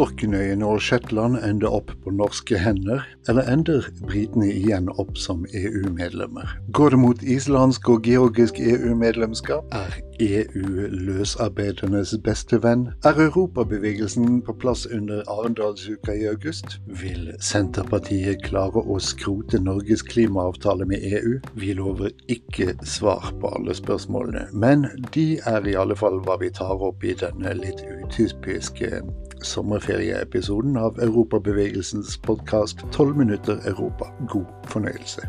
Orknøyene og Shetland ende opp på norske hender, eller ender britene igjen opp som EU-medlemmer? Går det mot islandsk og georgisk EU-medlemskap? Er EU løsarbeidernes beste venn? Er europabevegelsen på plass under Arendalsuka i august? Vil Senterpartiet klare å skrote Norges klimaavtale med EU? Vi lover ikke svar på alle spørsmålene, men de er i alle fall hva vi tar opp i denne litt utypiske sommerferieepisoden av Europabevegelsens podkast 12 minutter Europa. God fornøyelse.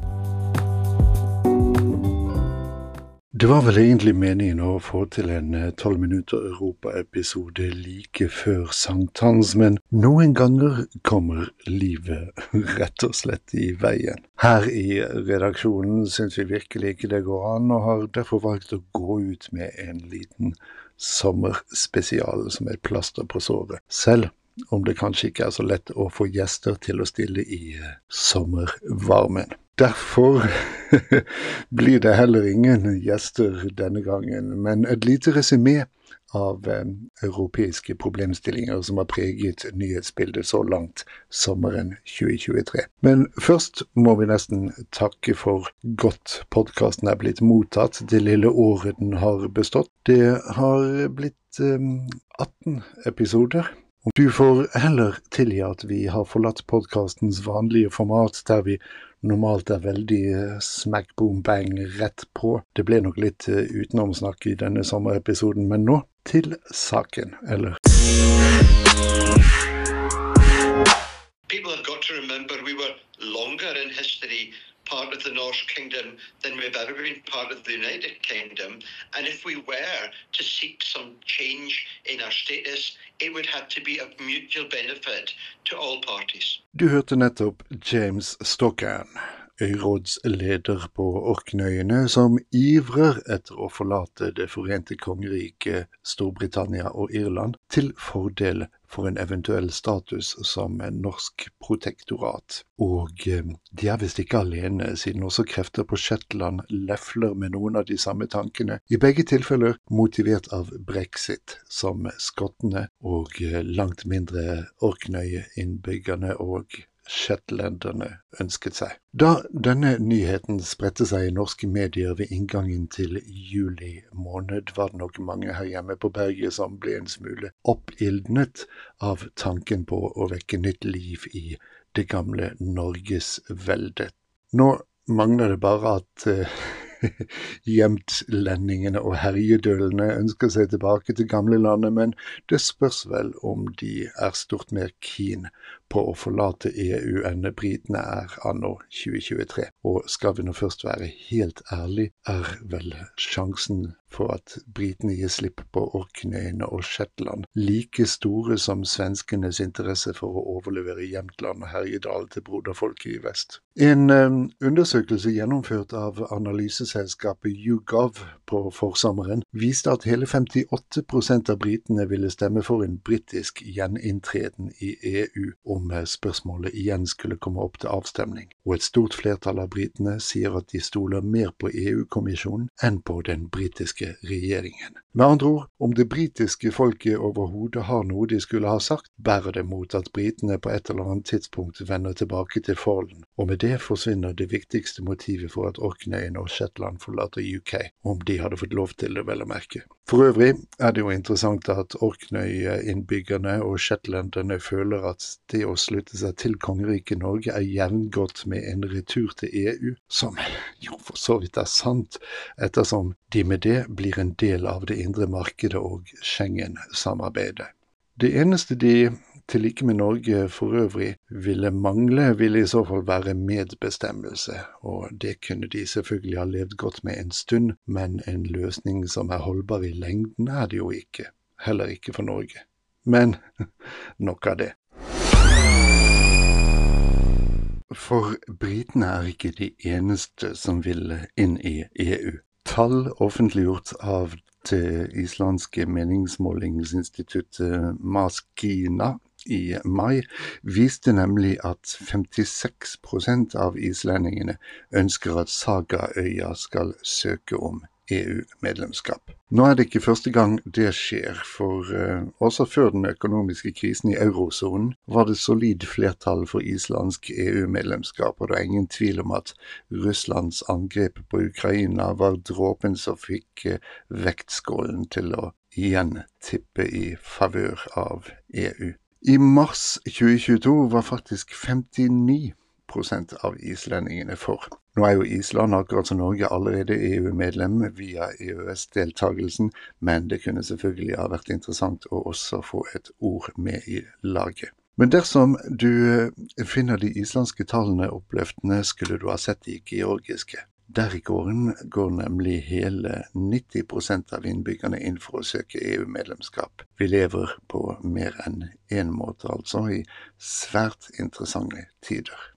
Det var vel egentlig meningen å få til en 12 minutter Europa-episode like før sankthans, men noen ganger kommer livet rett og slett i veien. Her i redaksjonen syns vi virkelig ikke det går an, og har derfor valgt å gå ut med en liten sommerspesial som et plaster på såret. Selv om det kanskje ikke er så lett å få gjester til å stille i sommervarmen. Derfor blir det heller ingen gjester denne gangen, men et lite resymé av eh, europeiske problemstillinger som har preget nyhetsbildet så langt sommeren 2023. Men først må vi nesten takke for godt podkasten er blitt mottatt det lille året den har bestått. Det har blitt eh, 18 episoder. Du får heller tilgi at vi har forlatt podkastens vanlige format, der vi normalt er veldig eh, smack boom bang rett på. Det ble nok litt eh, utenomsnakk i denne sommerepisoden, men nå til saken, eller People have got to remember we were longer in history part of the Norse Kingdom than we've ever been part of the United Kingdom. And if we were to seek some change in our status, it would have to be of mutual benefit to all parties. Du hørte nettopp James Stockan, øyrådsleder på Orknøyene, som ivrer etter å forlate Det forente kongeriket Storbritannia og Irland til fordel for en eventuell status som en norsk protektorat. Og eh, de er visst ikke alene, siden også krefter på Shetland lefler med noen av de samme tankene, i begge tilfeller motivert av brexit, som skottene og eh, langt mindre Orknøy-innbyggerne og shetlanderne ønsket seg. Da denne nyheten spredte seg i norske medier ved inngangen til juli måned, var det nok mange her hjemme på berget som ble en smule oppildnet av tanken på å vekke nytt liv i det gamle Norgesveldet. Nå mangler det bare at gjemtlendingene Hjemtlendingene og herjedølene ønsker seg tilbake til gamlelandet, men det spørs vel om de er stort mer keen på å forlate EU enn britene er anno 2023. Og skal vi nå først være helt ærlig, er vel sjansen for at britene gir slipp på Orknøyene og Shetland like store som svenskenes interesse for å overlevere Jämtland og Herjedal til broderfolket i vest. En um, undersøkelse gjennomført av analyseselskapet YouGov på forsommeren viste at hele 58% av britene ville stemme for en britisk gjeninntreden i EU om spørsmålet igjen skulle komme opp til avstemning, og et stort flertall av britene sier at de stoler mer på EU-kommisjonen enn på den britiske regjeringen. Med andre ord, om det britiske folket overhodet har noe de skulle ha sagt, bærer det mot at britene på et eller annet tidspunkt vender tilbake til Fallen, og med det forsvinner det viktigste motivet for at Orknøyene og Shetland forlater UK, om de hadde fått lov til det, vel å merke. For øvrig er det jo interessant at Orknøy-innbyggerne og shetlanderne føler at det å slutte seg til kongeriket Norge er jevngodt med en retur til EU, som jo for så vidt er sant, ettersom de med det blir en del av det indre markedet og Schengen-samarbeidet. Det eneste de til like med Norge for øvrig ville mangle, ville i så fall være medbestemmelse, og det kunne de selvfølgelig ha levd godt med en stund, men en løsning som er holdbar i lengden, er det jo ikke, heller ikke for Norge. Men nok av det. For britene er ikke de eneste som vil inn i EU. Tall offentliggjort av islandske meningsmålingsinstituttet Maskina i mai viste nemlig at 56% av islendingene ønsker at Sagaøya skal søke om EU-medlemskap. Nå er det ikke første gang det skjer, for uh, også før den økonomiske krisen i eurosonen var det solid flertall for islandsk EU-medlemskap, og det er ingen tvil om at Russlands angrep på Ukraina var dråpen som fikk uh, vektskålen til å igjen tippe i favør av EU. I mars 2022 var faktisk 59% av islendingene for. Nå er jo Island, akkurat som Norge, allerede EU-medlem via EØS-deltagelsen, men det kunne selvfølgelig ha vært interessant å også få et ord med i laget. Men dersom du eh, finner de islandske tallene oppløftende, skulle du ha sett de georgiske. Der i gården går nemlig hele 90% av innbyggerne inn for å søke EU-medlemskap. Vi lever på mer enn én måte, altså, i svært interessante tider.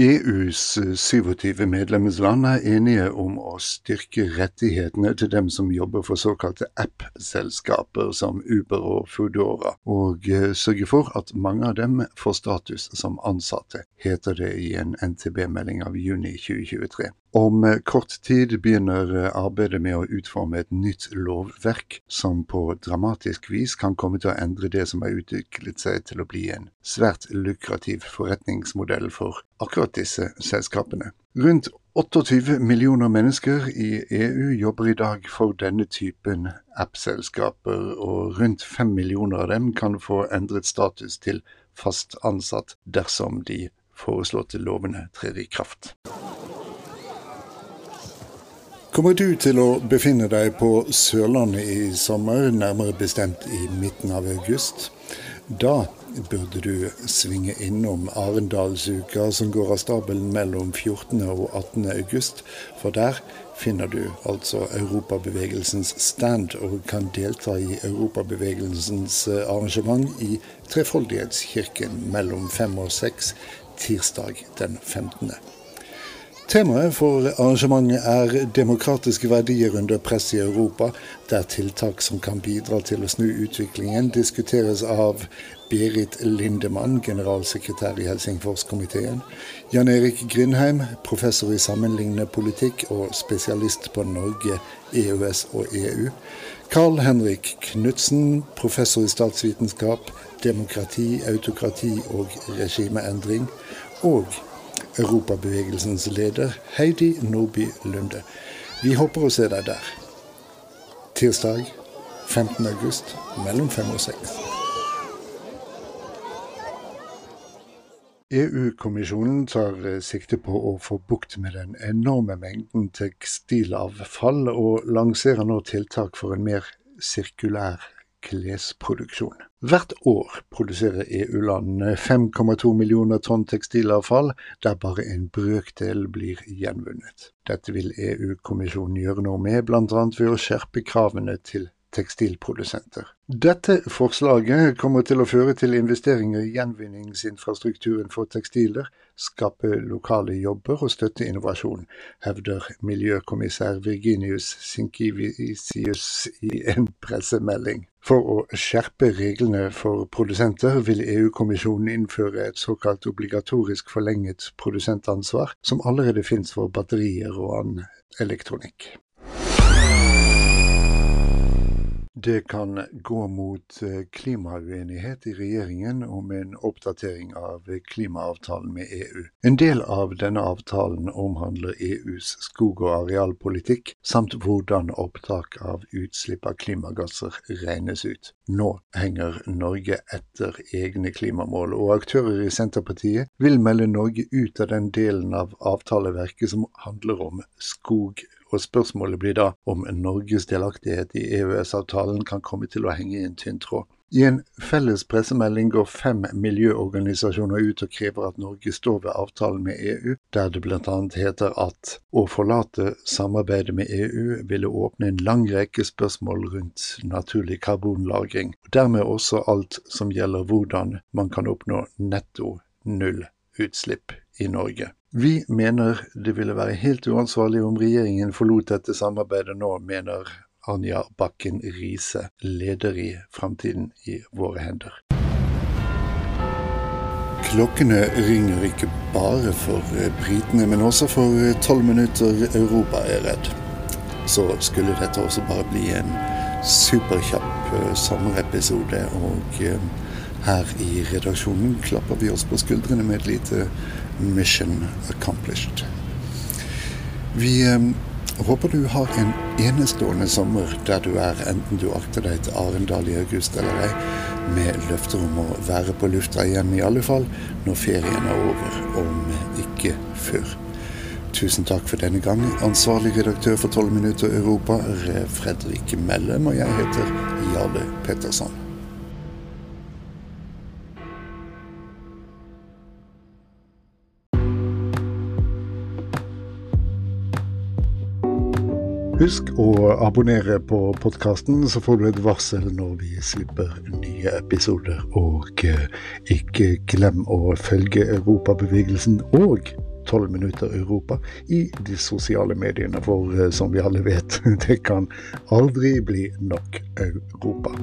EUs 27 medlemsland er enige om å styrke rettighetene til dem som jobber for såkalte app-selskaper som Uber og Foodora, og eh, sørge for at mange av dem får status som ansatte, heter det i en NTB-melding av juni 2023. Om eh, kort tid begynner eh, arbeidet med å utforme et nytt lovverk som på dramatisk vis kan komme til å endre det som har utviklet seg til å bli en svært lukrativ forretningsmodell for akkurat disse selskapene. Rundt 28 millioner mennesker i EU jobber i dag for denne typen app-selskaper, og rundt 5 millioner av dem kan få endret status til fast ansatt dersom de foreslåtte lovene trer i kraft. Kommer du til å befinne deg på Sørlandet i sommer, nærmere bestemt i midten av august? Da burde du svinge innom Arendalsuka, som går av stabelen mellom 14. og 18. august. For der finner du altså europabevegelsens stand, og kan delta i europabevegelsens eh, arrangement i Trefoldighetskirken mellom fem og seks tirsdag den 15. Temaet for arrangementet er demokratiske verdier under press i Europa, der tiltak som kan bidra til å snu utviklingen, diskuteres av Berit Lindemann, generalsekretær i Helsingforskomiteen, Jan Erik Grindheim, professor i sammenlignende politikk og spesialist på Norge, EØS og EU, Carl Henrik Knutsen, professor i statsvitenskap, demokrati, autokrati og regimeendring, og europabevegelsens leder Heidi Nordby Lunde. Vi håper å se deg der. Tirsdag 15. august mellom fem og seks. EU-kommisjonen tar eh, sikte på å få bukt med den enorme mengden tekstilavfall, og lanserer nå tiltak for en mer sirkulær klesproduksjon. Hvert år produserer EU-landene 5,2 millioner tonn tekstilavfall, der bare en brøkdel blir gjenvunnet. Dette vil EU-kommisjonen gjøre noe med, bl.a. ved å skjerpe kravene til tekstilprodusenter. Dette forslaget kommer til å føre til investeringer i gjenvinningsinfrastrukturen for tekstiler, skape lokale jobber og støtte innovasjon, hevder miljøkommissær Virginius Sinkivisius i en pressemelding. For å skjerpe reglene for produsenter vil EU-kommisjonen innføre et såkalt obligatorisk forlenget produsentansvar, som allerede finnes for batterier og annen elektronikk. Det kan gå mot eh, klimauenighet i regjeringen om en oppdatering av klimaavtalen med EU. En del av denne avtalen omhandler EUs skog- og arealpolitikk, samt hvordan opptak av utslipp av klimagasser regnes ut. Nå henger Norge etter egne klimamål, og aktører i Senterpartiet vil melde Norge ut av den delen av avtaleverket som handler om skog og spørsmålet blir da om Norges delaktighet i EØS-avtalen kan komme til å henge i en tynn tråd. I en felles pressemelding går fem miljøorganisasjoner ut og krever at Norge står ved avtalen med EU, der det bl.a. heter at å forlate samarbeidet med EU ville åpne en lang rekke spørsmål rundt naturlig karbonlagring, og dermed også alt som gjelder hvordan man kan oppnå netto null utslipp i Norge. Vi mener det ville være helt uansvarlig om regjeringen forlot dette samarbeidet nå, mener Anja Bakken Riise, leder i Framtiden i våre hender. Klokkene ringer ikke bare for britene, men også for tolv minutter Europa er redd. så skulle dette også bare bli en superkjapp uh, sommerepisode. Og her i redaksjonen klapper vi oss på skuldrene med et lite mission accomplished. Vi håper du har en enestående sommer der du er, enten du akter deg til Arendal i august eller ei med løfter om å være på lufta igjen, i alle fall når ferien er over, om ikke før. Tusen takk for denne gang. Ansvarlig redaktør for 12 minutter Europa Fredrik Mellem, og jeg heter Jarle Petterson. Husk å abonnere på podkasten, så får du et varsel når vi slipper nye episoder. Og eh, ikke glem å følge Europabevegelsen og 12 minutter Europa i de sosiale mediene, for eh, som vi alle vet, det kan aldri bli nok Europa.